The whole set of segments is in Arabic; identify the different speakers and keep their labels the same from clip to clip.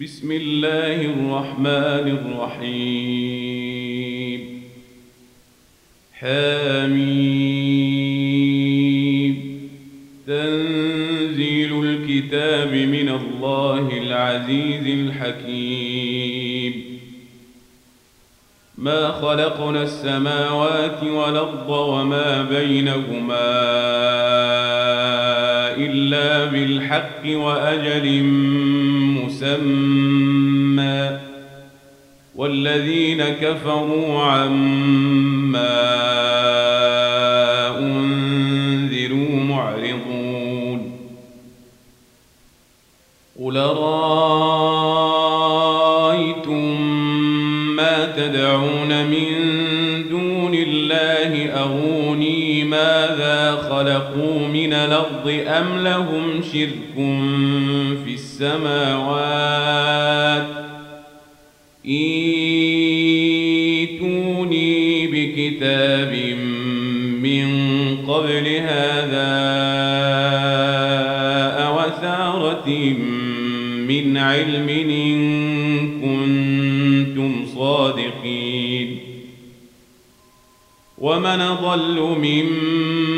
Speaker 1: بسم الله الرحمن الرحيم حميم تنزيل الكتاب من الله العزيز الحكيم ما خلقنا السماوات والأرض وما بينهما إلا بالحق وأجل مسمى والذين كفروا عما خلقوا من الأرض أم لهم شرك في السماوات إيتوني بكتاب من قبل هذا أوثارة من علم إن كنتم صادقين ومن ضل ممن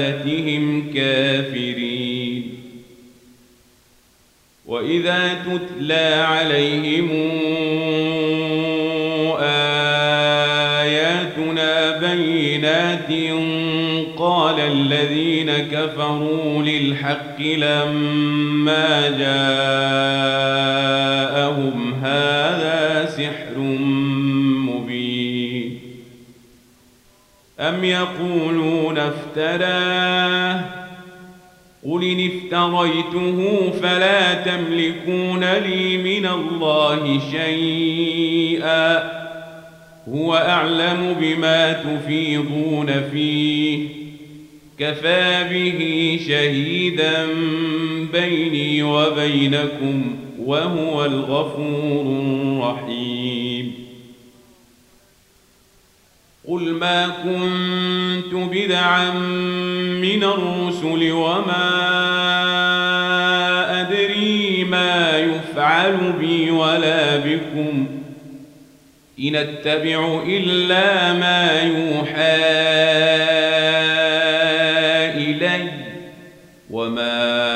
Speaker 1: عبادتهم كافرين وإذا تتلى عليهم آياتنا بينات قال الذين كفروا للحق لما جاءهم هذا سحر مبين أم يقولون افتراه اشتريته فلا تملكون لي من الله شيئا هو أعلم بما تفيضون فيه كفى به شهيدا بيني وبينكم وهو الغفور الرحيم قل ما كنت بدعا من الرسل وما يفعل بي ولا بكم إن اتبع إلا ما يوحى إلي وما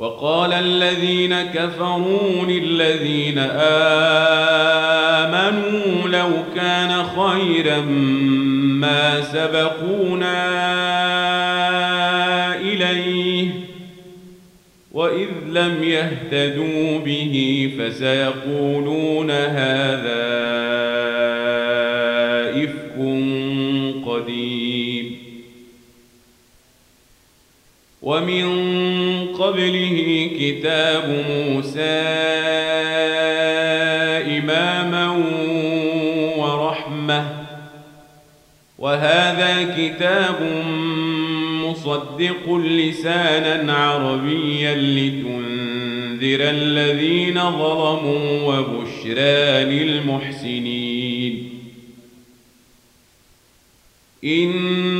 Speaker 1: وقال الذين كفروا للذين آمنوا لو كان خيرا ما سبقونا إليه وإذ لم يهتدوا به فسيقولون هذا إفكم ومن قبله كتاب موسى إماما ورحمة وهذا كتاب مصدق لسانا عربيا لتنذر الذين ظلموا وبشرى للمحسنين إن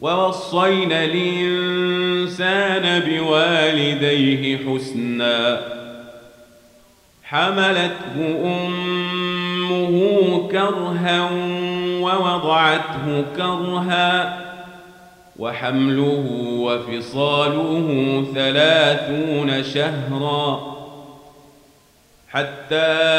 Speaker 1: ووصينا الإنسان بوالديه حسنا حملته أمه كرها ووضعته كرها وحمله وفصاله ثلاثون شهرا حتى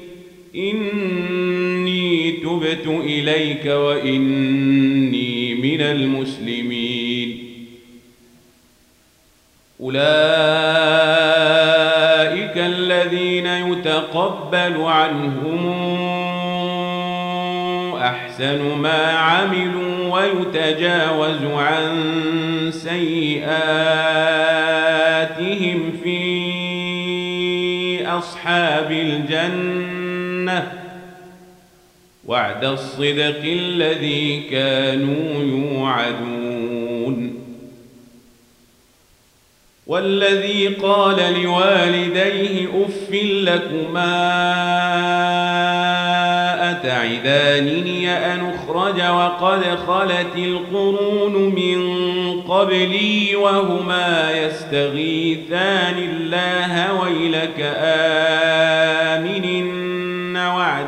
Speaker 1: إني تبت إليك وإني من المسلمين أولئك الذين يتقبل عنهم أحسن ما عملوا ويتجاوز عن سيئاتهم في أصحاب الجنة وعد الصدق الذي كانوا يوعدون والذي قال لوالديه أف لكما أتعدانني أن أخرج وقد خلت القرون من قبلي وهما يستغيثان الله ويلك آمن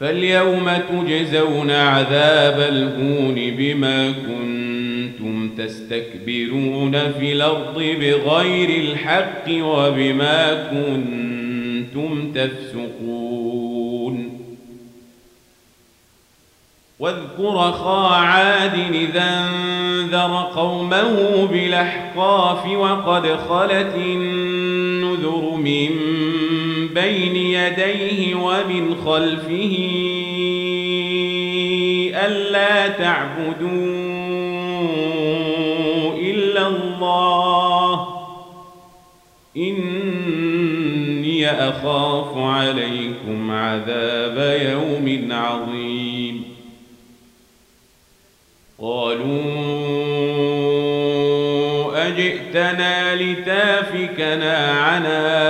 Speaker 1: فاليوم تجزون عذاب الهون بما كنتم تستكبرون في الأرض بغير الحق وبما كنتم تفسقون واذكر خا عاد إذا انذر قومه بالأحقاف وقد خلت النذر من بين يديه ومن خلفه ألا تعبدوا إلا الله إني أخاف عليكم عذاب يوم عظيم قالوا أجئتنا لتافكنا عنها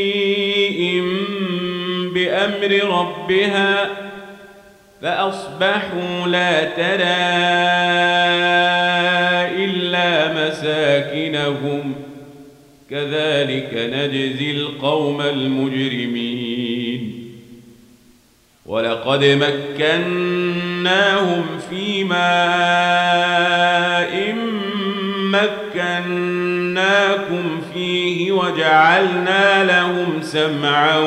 Speaker 1: بأمر ربها فأصبحوا لا ترى إلا مساكنهم كذلك نجزي القوم المجرمين ولقد مكناهم في ماء مكناكم فيه وجعلنا لهم سمعا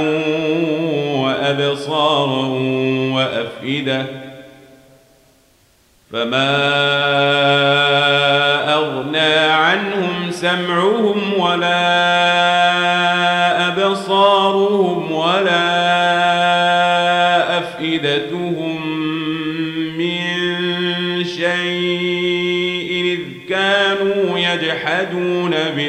Speaker 1: وأبصارا وأفئدة فما أغنى عنهم سمعهم ولا أبصارهم ولا أفئدتهم من شيء إذ كانوا يجحدون به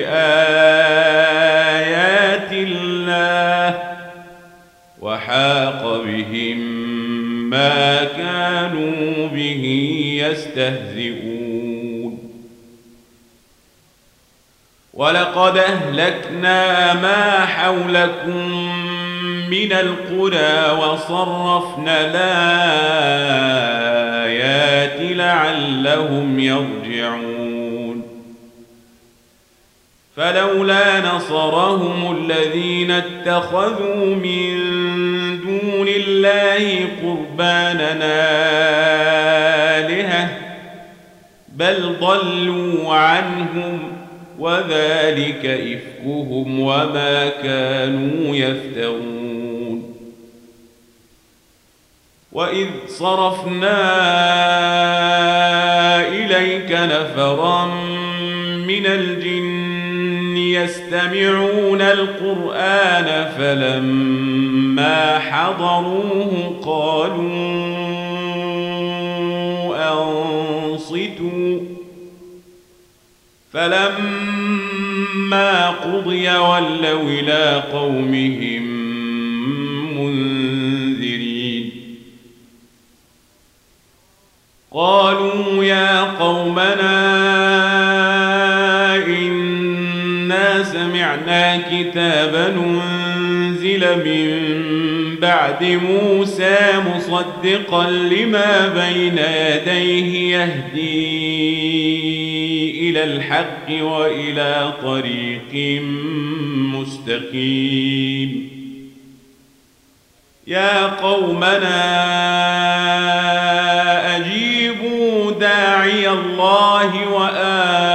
Speaker 1: كانوا به يستهزئون ولقد أهلكنا ما حولكم من القرى وصرفنا الآيات لعلهم يرجعون فلولا نصرهم الذين اتخذوا من دون الله قرباننا آلهة بل ضلوا عنهم وذلك إفكهم وما كانوا يفترون وإذ صرفنا إليك نفرا من الجن يستمعون القرآن فلما حضروه قالوا أنصتوا فلما قضي ولوا إلى قومهم منذرين قالوا يا قومنا سمعنا كتابا أنزل من بعد موسى مصدقا لما بين يديه يهدي إلى الحق وإلى طريق مستقيم يا قومنا أجيبوا داعي الله وآمنوا